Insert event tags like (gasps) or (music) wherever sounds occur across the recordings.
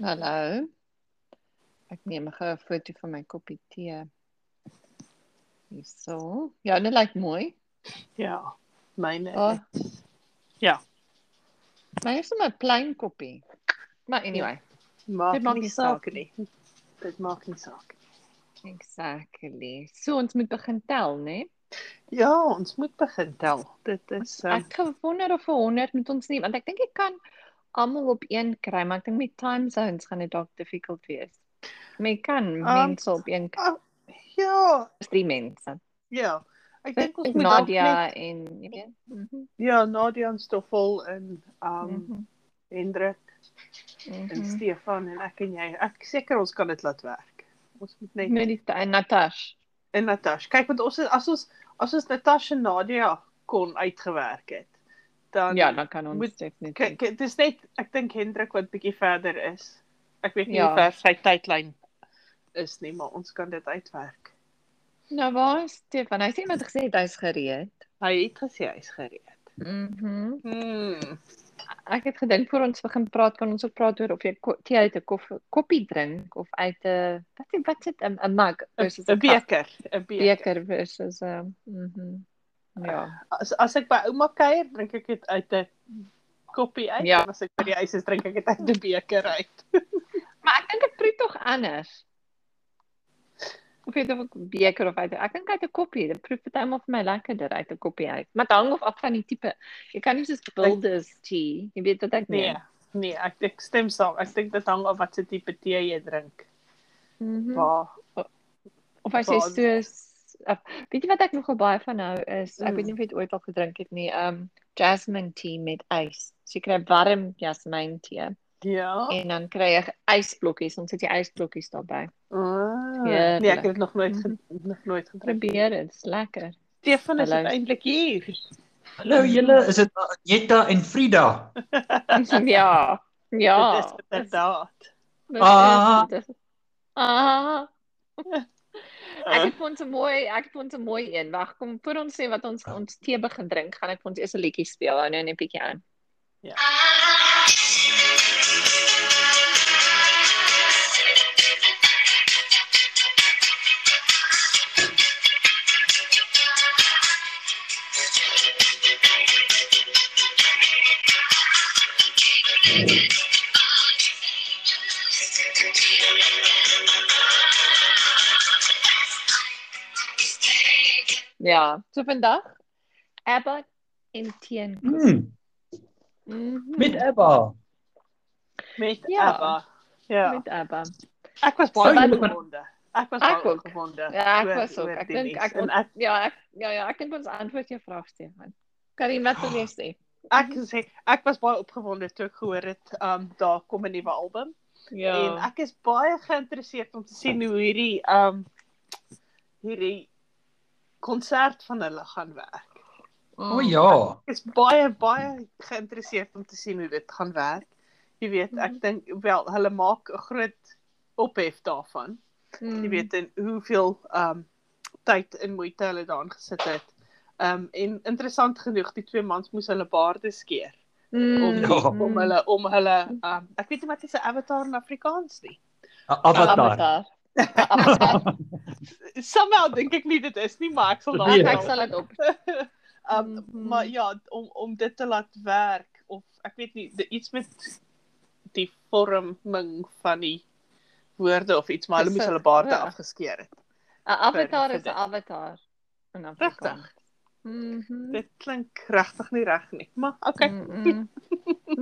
Hallo. Ek neem gou 'n foto van my koppie tee. Hierso. Ja, dit lyk mooi. Ja, myne. Ah. is- Ja, Maar is 'n plain koppie. Maar anyway, maak Dit maak nie nie saak nie. Dit maak nie saak. exactly. So ons moet begin tel, né? Ja, ons moet begin tel. Dit is um, Ek gewonder of vir 100 moet ons nie, want ek dink ek kan almal op een kry, maar ek dink met time zones gaan dit dalk difficult wees. Maar jy kan mense op een kry, ja, drie mense. ja. Ek dink ons moet Nadia net en jy weet. Mhm. ja, Nadia en Stoffel en um Mhm. Hendrik en Mhm. Stefan en ek en jy. Ek seker ons kan dit laat werk. Ons moet net Medita en Natash. En Natasha. Kyk want ons as ons as ons Natasha Nadia kon uitgewerk het, dan Ja, dan kan ons moet- definitief. kyk dit is net ek dink Hendrik wat bietjie verder is. Ek weet nie Ja. hoe ver sy tydlyn is nie, maar ons kan dit uitwerk. Nou waar is Stefan? Hy sê iemand gesê het hy's gereed. Hy het gesê hy's gereed. Mhm. Hmm. Ek het gedink voor ons begin praat kan ons ook praat oor of jy tee uit 'n koffie koppie drink of uit 'n wat is wat is dit 'n 'n mug versus 'n beker, 'n beker. beker versus 'n mhm. Ja. As as ek by ouma kuier, drink ek dit uit 'n koppie uit. Ja. En as ek by die huis is, drink ek dit uit 'n beker uit. (laughs) Maar ek dink dit proe tog anders. Of jy dit 'n beker of uit ek dink uit 'n koppie, dit proe partymal vir my lekkerder uit 'n koppie uit. Maar dit hang of af van die tipe. Jy kan nie soos builders tea, jy weet wat ek Nee. meen. Nee, ek ek stem saam. Ek dink dit hang af wat se tipe tee jy drink. Mhm. Waar Of sê Waar- soos uh, weet jy wat ek nogal baie van hou is ek Mm. weet nie of jy dit ooit al gedrink het nie, um jasmine tea met ys. So jy kry warm jasmine tee Ja. en dan kry jy ysblokkies, ons sit jy ysblokkies daarbey. Ah, Heerlik. nee, ek het dit nog nooit ge- nog nooit gedrink. Probeer dit, dis lekker. Stefan is eintlik hier. Hallo julle, is dit Jetta en Frida? (laughs) ja. Ja. Dit is inderdaad. Dis- Ah. Ah. Ek het vir ons 'n mooi, ek het vir ons 'n mooi een. Wag, kom voor ons sê wat ons ons tee begin drink, gaan ek vir ons eers 'n liedjie speel. Hou nou net 'n bietjie aan. Ja. Kan- opgewonde. Ek was Ek baie ook. opgewonde. Ja, ek oor- was ook. oor Ek die dink nuus. ek, en ont- ek ja, ek ja ja, ek dink ons antwoord jou vraag Stefan. Karin, wat wil jy sê? Ek sê ek was baie opgewonde toe ek gehoor het um daar kom 'n nuwe album Ja. en ek is baie geïnteresseerd om te sien hoe hierdie um hierdie konsert van hulle gaan werk. Mm. O ja. Ek is baie baie geïnteresseerd om te sien hoe dit gaan werk. Jy weet, ek Mhm. dink wel hulle maak 'n groot ophef daarvan. Mm. Jy weet en hoeveel um tyd en moeite hulle daarin gesit het. Um en interessant genoeg, die twee mans moes hulle baarde skeer Mm. om Ja. om hulle om hulle um ek weet nie wat is 'n avatar in Afrikaans nie. A- Avatar. Avatar. Avatar. (laughs) Somehow dink ek nie dit is nie, maar ek sal Nee. Ek, daar ek sal dit op. um (laughs) Mhm. maar ja, om om dit te laat werk of ek weet nie, de, iets met die vorming van die woorde of iets, maar hulle moes hulle baarde ja. afgeskeer het. 'n Avatar vir is 'n avatar. In Afrikaans. Mhm. Dit klink regtig nie reg nie, maar okay. Mm, mm.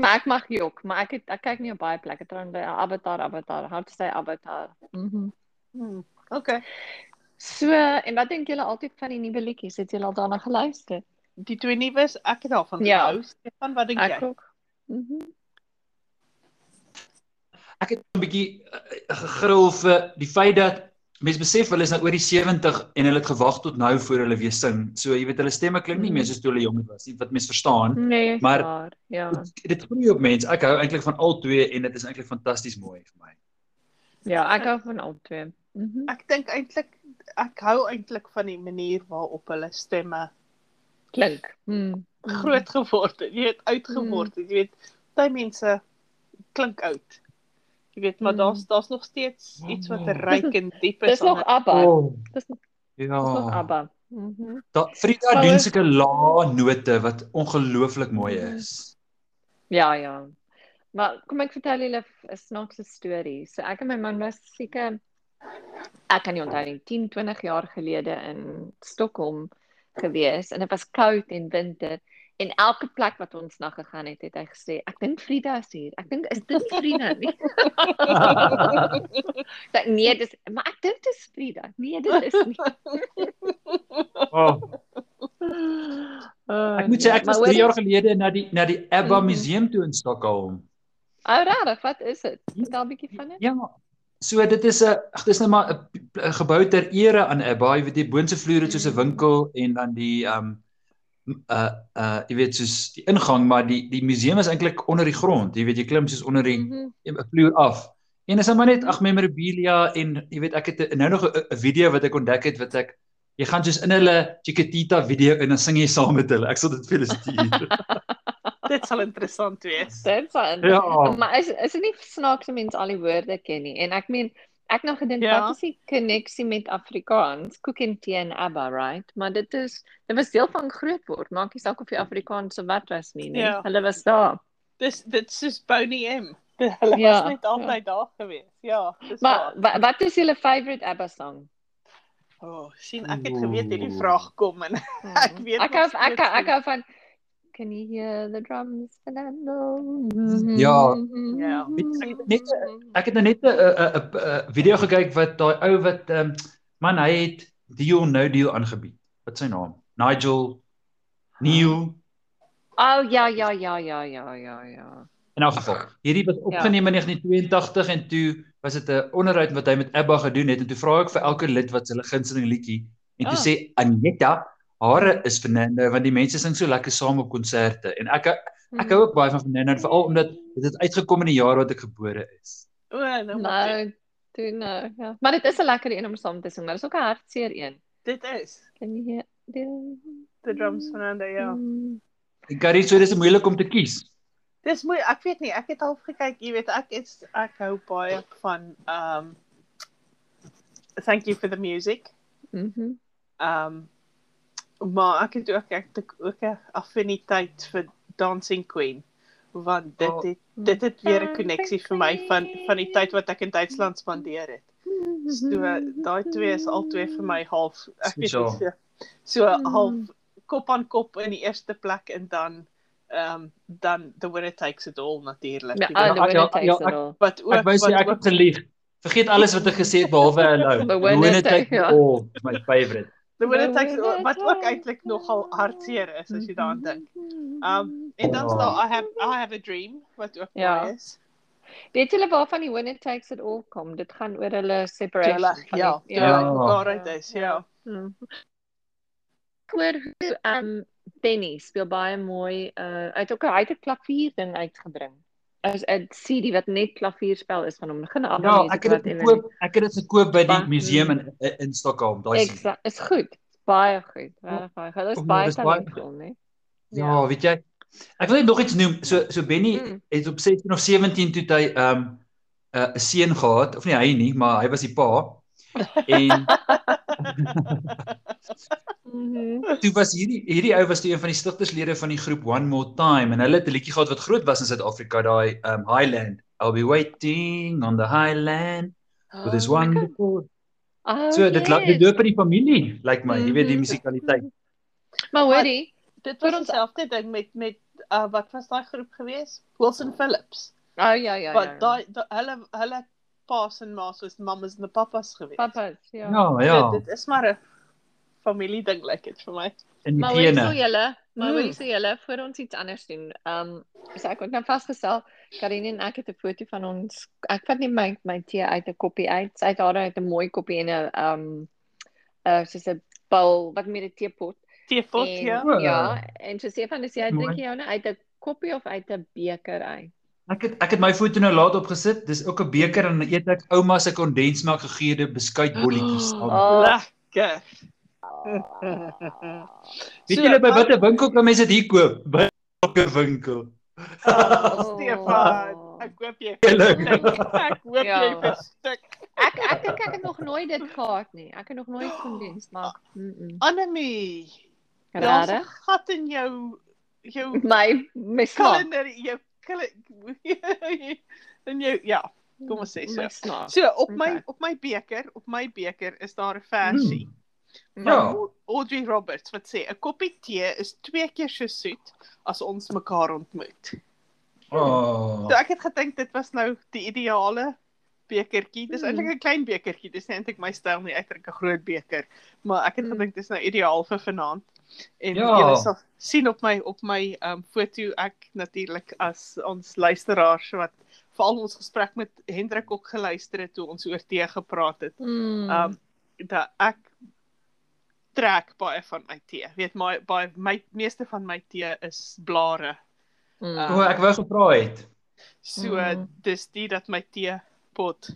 maar ek mag jok, maar ek het, ek kyk nie op baie plekke trouens by Avatar, Avatar, how to say Avatar. Mhm. Hmm, okay. So, en wat dink julle altyd van die nuwe liedjies? Het julle al daarna geluister? Die twee nuus, ek het daarvan Ja. gehou. Stefan, wat dink Ek jy? ook. Mhm. Ek het 'n bietjie uh, gegril vir die feit dat mense besef hulle is nou oor die 70 en hulle het gewag tot nou voor hulle weer sing. So jy weet hulle stemme klink nie meer soos toe hulle jonger was nie, wat mense verstaan. Nee, Maar- waar. Ja. Dit, dit groei op mense. Ek hou eintlik van al twee en dit is eintlik fantasties mooi vir my. Ja, ek hou van al twee. Mhm. Ek dink eintlik ek hou eintlik van die manier waarop hulle stemme Klink. Mm. groot geword het, jy weet uitgeword het, jy weet baie mense klink oud. Jy weet, maar Mm. daar's daar's nog steeds iets wat ryk en diep is. Dis nog ABBA. Oh, Dis nog ja. dis nog ABBA. Mhm. Da Frida Maar- doen sulke lae note wat ongelooflik mooi Mhm. is. Ja, ja. Maar kom ek vertel julle 'n snaakse storie. So ek en my man was seker ek kan nie onthou nie, 10, 20 jaar gelede in Stockholm gewees en dit was koud en winter en elke plek wat ons na gegaan het, het hy gesê, ek dink Frida is hier. Ek dink is dit nie Frida nie. (laughs) Ek nee, dis maar ek dink dit is Frida. Nee, dit is nie. Oh, (laughs) Oh, ek moet sê ek was hoor 3 jy- jaar gelede na die na die ABBA Mhm. museum toe in Stockholm. Ou regtig, wat is dit? Vertel 'n bietjie van dit. Ja. So dit is 'n ag dis nou maar 'n- 'n gebou ter ere aan ABBA. Jy weet die boonste vloer het soos 'n winkel en dan die um uh uh jy weet soos die ingang, maar die die museum is eintlik onder die grond. Jy weet jy klim soos onder die. 'n vloer af. En is dan maar net ag memorabilia en jy weet ek het nou nog 'n video wat ek ontdek het wat ek jy gaan soos in hulle Chiquitita video en dan sing jy saam met hulle. Ek sal dit vir julle stuur. (laughs) Dit sal interessant wees. Dit van. ja. Maar is is dit nie snaakse mense al die woorde ken nie. En ek meen ek nou gedink Ja. wat is die koneksie met Afrikaans? Cook and tea and ABBA, right? Maar dit is dit was deel van groot word. Maak nie saak of jy Afrikaans of wat was nie, nee. Ja. Hulle was daar. Dis dit soos Boney M. (laughs) Hulle Ja, was net altyd daar gewees. Ja, dis Maar waar. wa, wat is julle favorite ABBA song? Oh, sien ek het geweet hierdie vraag kom en. (laughs) Ek weet Ek nog hou ek ek hou van Can you hear the drums Fernando? Ja. Ja. Net ek het nou net 'n 'n video gekyk wat daai ou wat um, man hy het deal no deal aangebied. Wat sy naam? Nigel Neil Oh ja ja ja ja ja ja ja. in elk geval. Hierdie was opgeneem in 1982 en toe was dit 'n onderhoud wat hy met ABBA gedoen het en toe vra ek vir elke lid wat hulle gunsteling liedjie en toe Ah. sê Aneta hare is Fernando want die mense sing so lekker saam op konserte en ek ek hou ook baie van Fernando veral omdat dit het uitgekom in die jaar wat ek gebore is. O, nou maar dit, Nou, toe nou, ja. Maar dit is 'n lekker een om saam te sing, maar dit is ook 'n hartseer een. dit is Kan jy hear the the drums Fernando, ja. Mm. En Carrie, so dis moeilik om te kies. Dis mooi, ek weet nie, ek het half gekyk, jy weet, ek is ek hou baie van um Thank you for the music. Mhm. Um maar ek het ook ek het ook 'n affiniteit vir Dancing Queen want dit Oh. het dit het weer 'n koneksie vir my van van die tyd wat ek in Duitsland spandeer het. So daai twee is albei vir my half ek weet nie so, so Mm. half kop aan kop in die eerste plek en dan ehm um, dan the winner takes it all natuurlik. Ja, the Ja, winner ja, takes ja, it ek- all. wat ook Ek wou sê wat ek het gelieg. Vergeet alles wat ek gesê het behalwe hello. (laughs) The winner take- ja. all is my favorite. The winner The takes it all winner wat ook eintlik nogal hartseer is as jy daaraan dink. Um en dan Oh. staan I have I have a dream wat ook Ja. is. Weet julle waarvan die winner takes it all kom? Dit gaan oor hulle separation. Van ja, die- ja, Ja. uit is, ja. Mm. Ek hoor hoe um Benny speel baie mooi uh uit ook 'n hy het 'n klavier ding uitgebring. As 'n CD wat net klavierspel is van hom. Begin Ja, albei ek het dit gekoop. Ek het dit gekoop by die museum in in Stockholm, daai sien. is goed. Baie goed. Regtig baie goed. Dit Oh, is baie talentvol, né? Ja, weet jy. Ek wil net nog iets noem. So so Benny Mm. het op 16 of 17 toe hy ehm 'n uh, seun gehad, of nie hy nie, maar hy was die pa. (laughs) En Mhm. toe was hierdie hierdie ou was toe een van die stigterslede van die groep One More Time en hulle het 'n liedjie gehad wat groot was in Suid-Afrika, daai um Highland. I'll be waiting on the highland with this Oh, wonderful. Oh, So dit la- dit yes. loop in die familie, lyk like my. Jy weet die Mhm. musikaliteit. Maar hoorie, Dit Vir was dieselfde ding met met uh, wat was daai groep gewees? Wilson Phillips. oh ja ja ja. Wat daai da, hulle hulle pa's en ma's was mammas en die pappas gewees. Papas, ja. Ja, ja. Dit, dit is maar 'n familie ding lyk like dit vir my. In die Maar hoorie so gene. julle, maar Mm. hoorie so julle voor ons iets anders doen. Ehm um, so ek het nou vasgestel, Karine en ek het 'n foto van ons. Ek vat nie my my tee uit 'n koppie uit. Sy het haar uit 'n mooi koppie en 'n ehm um, uh soos 'n bowl wat met 'n teepot. Teepot, en, ja. O. Ja, en so sê van dis jy drink jy jou nou uit 'n koppie of uit 'n beker uit. Ek het ek het my foto nou laat opgesit. Dis ook 'n beker en eet ek ouma se kondensmelk gegeurde beskuitbolletjies. Oh. (gasps) Lekker. Weet julle by watter winkel kan mense dit hier koop? By elke winkel. (laughs) Stefan, ek koop jy. Ek hoop Ja. jy verstik. Ek ek dink ek het nog nooit dit gehad nie. Ek het nog nooit kondens maak. Mm. -mm. 'n Rarig. gat in jou jou My my kalender, jou kalender in (laughs) jou ja, kom ons sê so. So op my Okay. op my beker, op my beker is daar 'n versie Ja. van Au- Audrey Roberts wat sê 'n koppie tee is twee keer so soet as ons mekaar ontmoet. Oh. So ek het gedink dit was nou die ideale bekertjie. Dis Hmm. eintlik 'n klein bekertjie. Dis nie eintlik my styl nie. Ek drink 'n groot beker. Maar ek het Hmm. gedink dis nou ideaal vir vanaand. En Ja. julle sal sien op my op my um foto ek natuurlik as ons luisteraars wat veral ons gesprek met Hendrik ook geluister het toe ons oor tee gepraat het. Mm. Um dat ek trek baie van my tee. Weet my baie my meeste van my tee is blare. Mm. O, ek wou gevra het. So Mhm. dis die dat my teepot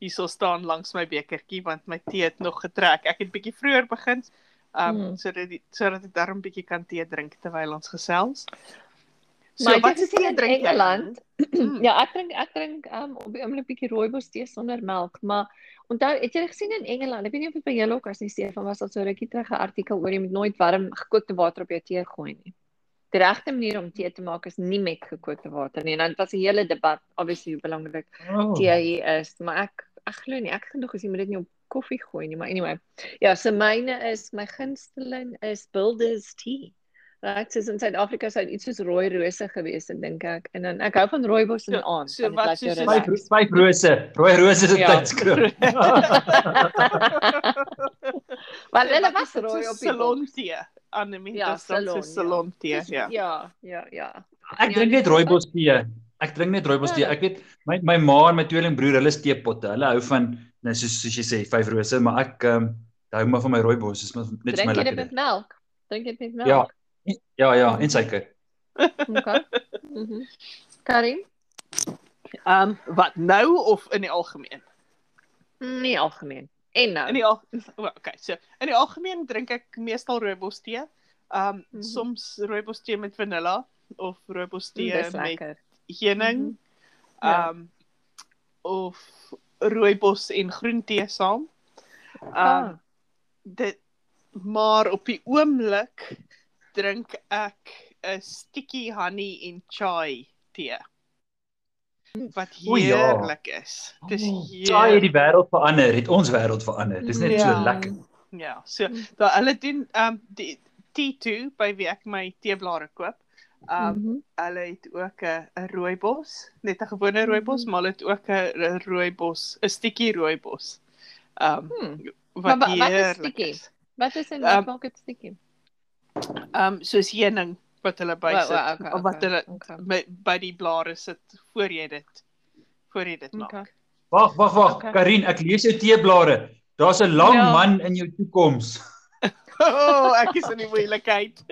hierso staan langs my bekertjie want my tee het nog getrek. Ek het bietjie vroeër begin um Mhm. sodat die sodat ek darm bietjie kan tee drink terwyl ons gesels. So Maar wat is tee in drink jy? Engeland? Mm. (clears throat) Ja, ek drink ek drink um op die oomblik bietjie rooibos tee sonder melk, maar onthou, het jy gesien in Engeland? Ek weet nie of dit by julle ook as nie Stefan was al so rukkie terug 'n artikel oor jy moet nooit warm gekookte water op jou tee gooi nie. Die regte manier om tee te maak is nie met gekookte water nie. En dan was 'n hele debat obviously hoe belangrik Oh. tee hier is, maar ek ek glo nie ek genoeg as jy moet dit nie op koffie gooi nie, maar anyway. Ja, so myne is my gunsteling is Builders tea. Right, soos in Suid-Afrika sou iets soos rooi rose gewees het dink ek. En dan ek hou van rooibos in So- die aand. so dit wat jou soos- Vyf relax. vyf rose. Rooi rose is 'n Ja. tydskrif. (laughs) Maar hulle was rooi so op die salon tee. Annemie, Ja, dis dan so salon, ja. salon tee, ja. Ja, ja, ja. Ek drink net rooibos tee. Ek drink net rooibos tee. Ja. Ek weet my my ma en my tweelingbroer, hulle is teepotte. Hulle hou van nou soos soos jy sê, vyf rose, maar ek ehm um, hou maar van my rooibos. Dis maar net vir Drink my jy dit lekker. met melk? Drink jy dit met Ja. melk? Ja, ja, en suiker. (laughs) Okay. Mhm. Karin? Um wat nou of in die algemeen? Nee, algemeen. En nou. In die al oh, okay, so in die algemeen drink ek meestal rooibos tee. Um Mhm. soms rooibos tee met vanilla of rooibos Mm, tee Dis met lekker. heuning. Mhm. Ja. Um of rooibos en groentee saam. Um Ah. dit maar op die oomblik drink ek 'n sticky honey en chai tee. Wat ja. heerlik is. Dis Chai het die wêreld verander, het ons wêreld verander. Dis net so Ja. lekker. Ja, so daar hulle doen um die T2 by wie ek my teeblare koop. Um Mhm. hulle het ook 'n 'n rooibos, net 'n gewone rooibos, Mhm. maar hulle het ook 'n rooibos, 'n stikkie rooibos. Um Hmm. wat Maar wa- wat is is. Wat is in Um, wat maak dit stikkie? Um soos heuning wat hulle bysit Wa- wa- okay, of wat hulle okay. by, by die blare sit voor jy dit voor jy dit maak. Okay. Wag, wag, wag. Okay. Karin, ek lees jou teeblare. Daar's 'n lang Ja. man in jou toekoms. O, oh, ek is in die moeilikheid.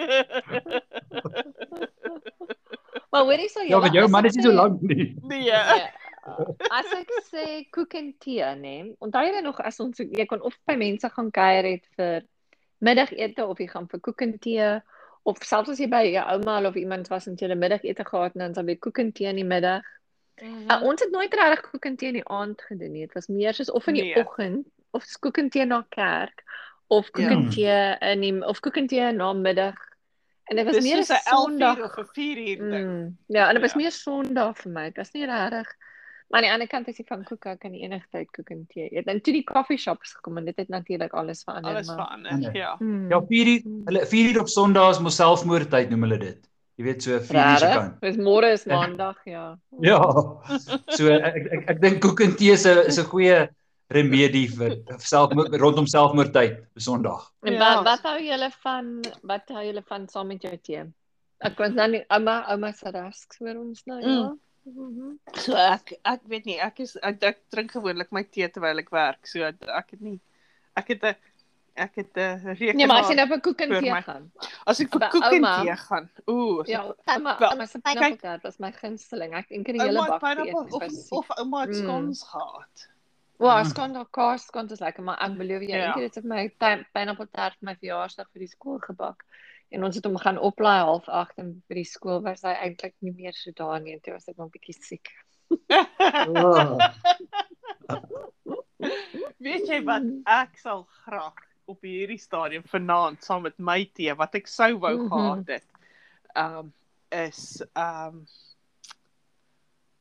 Maar hoorie sou Ja, met jou man is nie so lank nie. nee. Ja. As ek sê koek en tee, nê. Onthou jy nog as ons jy kon of by mense gaan kuier het vir middagete of jy gaan vir koek en tee of selfs as jy by jou ouma of iemand was en jy 'n middagete gehad en dan sal jy koek en tee in die middag. Mhm. Uh, ons het nooit regtig koek en tee in die aand gedoen nie. Dit was meer soos of in die Nee. oggend of s- koek en tee na kerk of koek Ja. in die of koek en tee na middag. En dit was Dis meer 'n soos 'n 11 Sondag of 'n 4 uur ding. Mm, ja, en dit was Ja. meer Sondag vir my. Dit was nie regtig. Maar aan die ander kant as jy van koeke kan enige tyd koek en tee eet. En toe die coffee shops gekom en dit het natuurlik alles verander. Alles maar, verander, ja. Hmm. Ja, 4 uur, hulle 4 uur op Sondag is mos selfmoordtyd noem hulle dit. Jy weet so 4 uur se kant. Dis môre is maandag, ja. Ja. (laughs) So ek ek ek, ek dink koek en tee is 'n is 'n goeie remedie vir selfmoord rondom selfmoordtyd op Sondag. En Ja. wat wat hou julle van wat hou julle van saam met jou tee? Ek was nou nie ouma ouma se rask hoor ons nou, ja. Mm. Mhm. So ek ek weet nie, ek is ek, ek drink gewoonlik my tee terwyl ek werk. So ek het nie ek het 'n ek het 'n rekenaar. Nee, maar as jy nou vir koek en vir tee my. gaan. as ek vir by koek en ouma- tee gaan. Ooh, Ja, ouma ouma se pineappeltart was my gunsteling. Ek dink in die hele ouma bak geëet. pineapple of of ouma het Mm. scones gehad. Wel, skandal kaas skand is lekker, maar ek beloof jou, Ja. eendag het ek my ty- pineapple tart vir my verjaarsdag vir die skool gebak. En ons het hom gaan oplaai half 8 en by die skool was hy eintlik nie meer so daar nie. en Toe was ek nog 'n bietjie siek. Oh. (laughs) Weet jy wat ek sal graag op hierdie stadium vanaand saam met my tee wat ek sou wou Mhm. gehad het. Um is um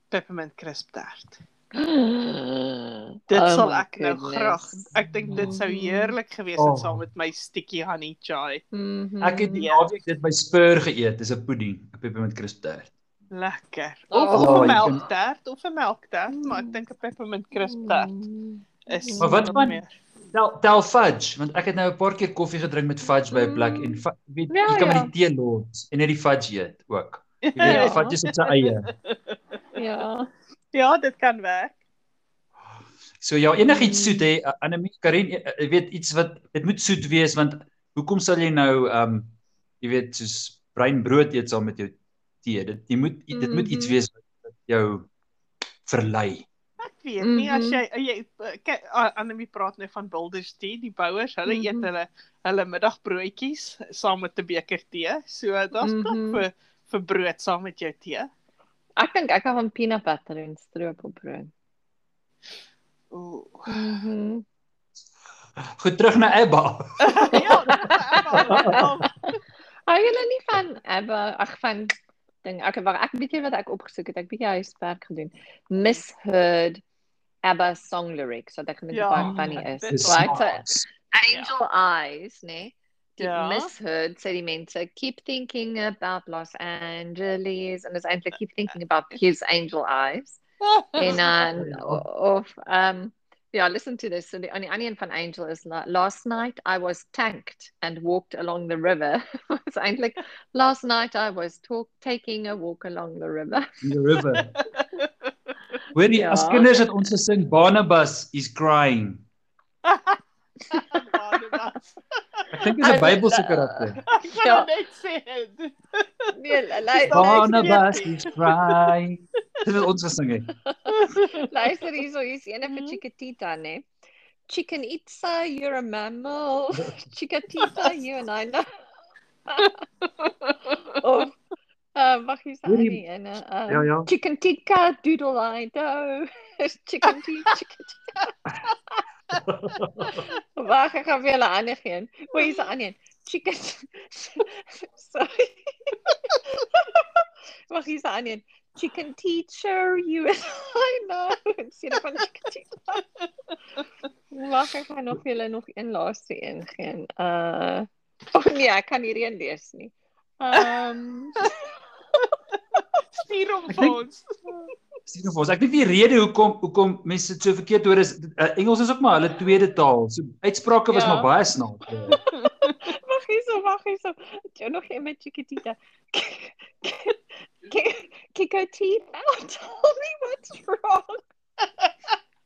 peppermint crisp tart. Dit Oh sal ek nou goodness. graag. Ek dink dit sou Mhm. heerlik gewees Oh. het saam met my sticky honey chai. Mhm. Ek het die Ja. naweek dit by Spur geëet. Dis 'n pudding, 'n peppermint crisp tart. Lekker. Oh. Of, of Ja, 'n jy melktert of 'n melktert, maar ek dink 'n peppermint crisp tart Mm. is Maar wat van- meer. Tel tel fudge, want ek het nou 'n paar keer koffie gedrink met fudge by 'n plek en jy weet Ja, jy kan ja. met die tee los en net die fudge eet ook. Jy weet (laughs) Ja. die fudge is op sy eie. Ja. Ja, dit kan werk. So ja, enigiets soet hè, Annelie Karin, jy weet iets wat dit moet soet wees want hoekom sal jy nou ehm um, jy weet soos bruin brood eet saam met jou tee? Dit jy moet dit moet iets Mhm. wees wat jou verlei. Ek weet nie as Mhm. jy jy kyk Annelie praat nou van Builders Tea, die bouers, hulle Mhm. eet hulle hulle middagbroodjies saam met 'n beker tee. So daar's plek Mhm. vir vir brood saam met jou tee. Ek dink ek hou van peanut butter en stroopelbrood. Ooh. Mhm. Goed terug na (laughs) Ebba. ja, dit Hou julle nie van Abba, ag van ding. Ek wag, ek weet jy wat ek opgesoek het. Ek het bietjie huiswerk gedoen. Misheard Abba song lyrics wat ek net Ja, baie funny is. is Right? So. Angel Eyes, nee. Die Ja. misheard sê die mense keep thinking about Los Angeles and is eintlik uh, keep uh, thinking about uh. his angel eyes. En dan (laughs) of um yeah, listen to this. So the only onion van Angel is la- last night I was tanked and walked along the river. (laughs) it's eintlik last night I was talk taking a walk along the river. the river. (laughs) Hoorie, Ja. as kinders het ons gesing Barnabas is crying. Ek dink (laughs) (laughs) dit is 'n Bybelse karakter. Ek kan Ja. net sê. Nee, lu- Barnabas luister, is crying. Dit het ons gesing het. (laughs) luister hierso, hier's ene vir. Chiquitita, né? Chicken Itza, you're a mammal. Chiquitita, you and I know. of uh, wag hier's Hoorie, die ene. Uh, Ja, ja. Chicken tikka, doodle I do. chicken tikka, Wag, ek gaan vir julle ander gee. O, hier's 'n ander. Chicken. Sorry. (laughs) Wag, hier's 'n ander. Chicken teacher, you and I know. (laughs) Instead van chicken teacher. Wag, ek gaan nog vir julle nog een laaste een gee. Uh Oh nee, ek kan hierdie een lees nie. Ehm (laughs) Stuur hom Ek vir ons. Sien of ons. Ek dink die rede hoekom hoekom mense dit so verkeerd hoor is uh, Engels is ook maar hulle tweede taal. So uitsprake was Ja. maar baie snaaks. (laughs) Wag hierso, wag hierso. Jy nog een met chiquitita. Kick her teeth out. Tell me what's wrong.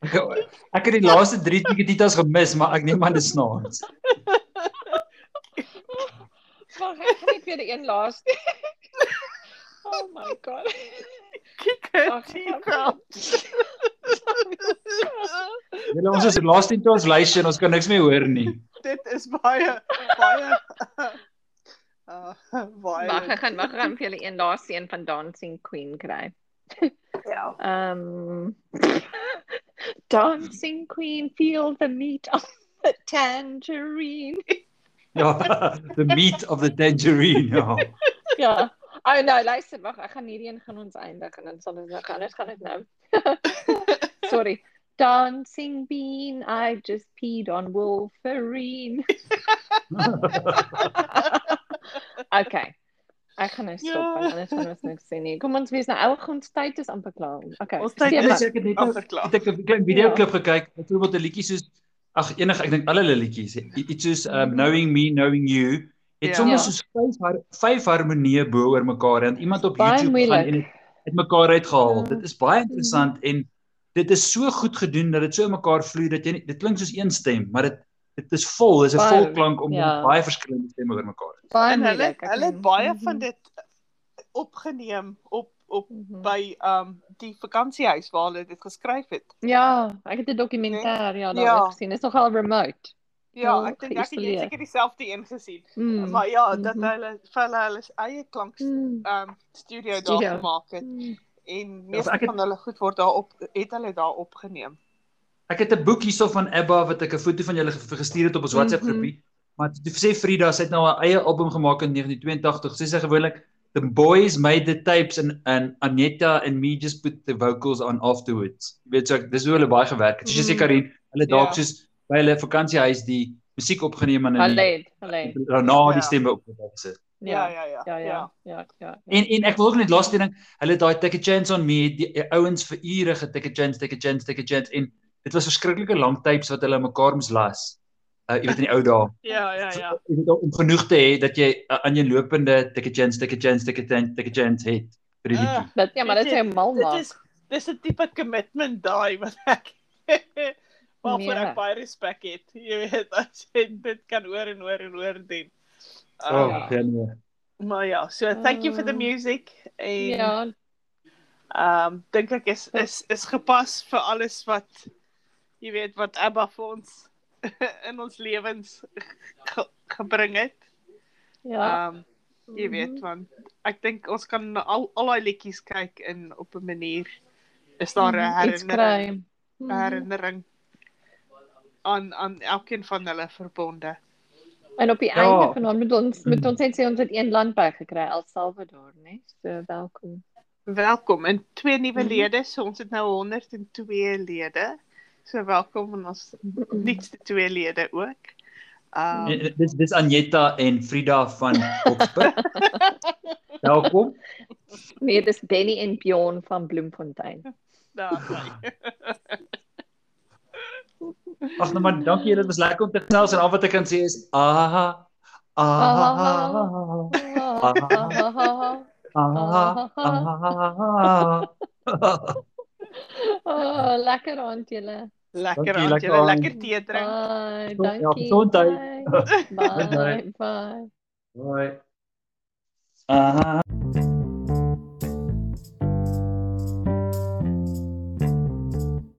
Ek, ek het die laaste 3 tiketitas gemis, maar ek neem aan dit snaaks. Wag, ek net weer die een laaste. Oh my god. Kyk dit out. Julle ons is laaste in ons lysie en ons kan niks meer hoor nie. Dit is baie baie (laughs) uh baie. Wag, ek gaan wag, ek gaan vir julle een laaste een van Dancing Queen kry. Ja. Um Dancing Queen feel the meat of the tangerine. Ja, (laughs) the meat of the tangerine. Ja. Ja. Oh nou, luister, wag, ek gaan hierdie een gaan ons eindig en dan sal ons nou gaan. Anders gaan dit nou. (laughs) Sorry. Dancing bean, I just peed on Wolverine. (laughs) okay. Ek gaan nou stop, Ja. want anders gaan ons niks sê nie. Kom ons wees nou ou ons tyd is amper klaar. Okay. Ons tyd is- Ek het net Afverklaar. het ek 'n klein video klip gekyk, byvoorbeeld 'n liedjie soos ag enige ek dink alle hulle liedjies, iets soos um, knowing me, knowing you. Het Ja. soms Ja. soos vyf har vyf harmonieë bo oor mekaar en iemand op Baie YouTube moeilik. gaan en dit het mekaar uitgehaal. Ja. Dit is baie interessant en dit is so goed gedoen dat dit so in mekaar vloei dat jy nie, dit klink soos een stem, maar dit dit is vol, dis 'n vol klank om ja. baie verskillende stemme oor mekaar. baie En hulle moeilik. Hulle het baie mhm. van dit opgeneem op op Mhm. by um die vakansiehuis waar hulle dit geskryf het. Ja, ek het 'n dokumentêr ja, daar Ja. gesien. Dit is nogal remote. Ja, ek dink ek het seker dieselfde een gesien. Mm. Maar ja, dat Mhm. hulle vir hulle hulle eie klank Mm. um studio daar Studio. gemaak het Mm. en meeste ek het- van hulle goed word daar op het hulle daar opgeneem. Ek het 'n boek hierso van Ebba wat ek 'n foto van julle ge- gestuur het op ons WhatsApp Mhm. groepie. Maar toe sê Frida, sy het nou haar eie album gemaak in 1982. Sy sê gewoonlik the boys made the tapes and and Anetta and me just put the vocals on afterwards. Jy weet so ek, dis hoe hulle baie gewerk het. Soos jy sê Mhm. Karin, hulle dalk Ja. soos by hulle vakansiehuis die musiek opgeneem en alleen. daarna die Ja. stemme opgesit. Ja, Ja, ja, ja. ja, ja, ja, ja. En en ek wil ook net laaste ding, hulle het daai Take a Chance on Me, die, die ouens vir ure getake a chance, take a chance, take a chance en dit was verskriklike lang tapes wat hulle mekaar moes las. Uh jy weet in die ou dae. Ja, ja, ja. Weet om genoeg te hê dat jy uh, aan jou lopende take a chance, take a chance, take a chance, take a chance het vir die liedjie. Uh, Dat ja, maar dit is jy, helemaal dit maak. is dis 'n tipe commitment daai wat ek (laughs) waarvoor Ja. ek baie respek het. (laughs) Jy weet as jy dit kan oor en oor en oor doen. Oh, Um, ja. nee. Maar ja, so thank you for the Um, music en Ja, ehm um, dink ek is is is gepas vir alles wat jy weet wat Abba vir ons (laughs) in ons lewens ge, gebring het. ja. Ehm um, jy weet Mhm. want ek dink ons kan al al daai liedjies kyk en op 'n manier is daar 'n Mhm, herinnering, Mhm. herinnering aan aan elkeen van hulle verbonde. En op die Ja. einde van hom moet ons moet Mm. ons net sê ons het een land bygekry, El Salvador, né? So welkom. Welkom en twee nuwe Mhm. lede, so ons het nou 102 lede. So welkom aan ons nuutste twee lede ook. Um, En, en dis dis Anetta en Frida van Oxburg. (laughs) Welkom. Nee, dis Benny en Bjorn van Bloemfontein. daar. (laughs) Ag nou maar dankie julle, dit was lekker om te gesels en al wat ek kan sê is ah ah ah ah ah. Oh, lekker aand julle. Lekker Dankie, aan lekker julle, lekker tee drink. Bye, Ja, dankie. gesondheid. Bye. Bye. Bye. Bye. Bye. Ah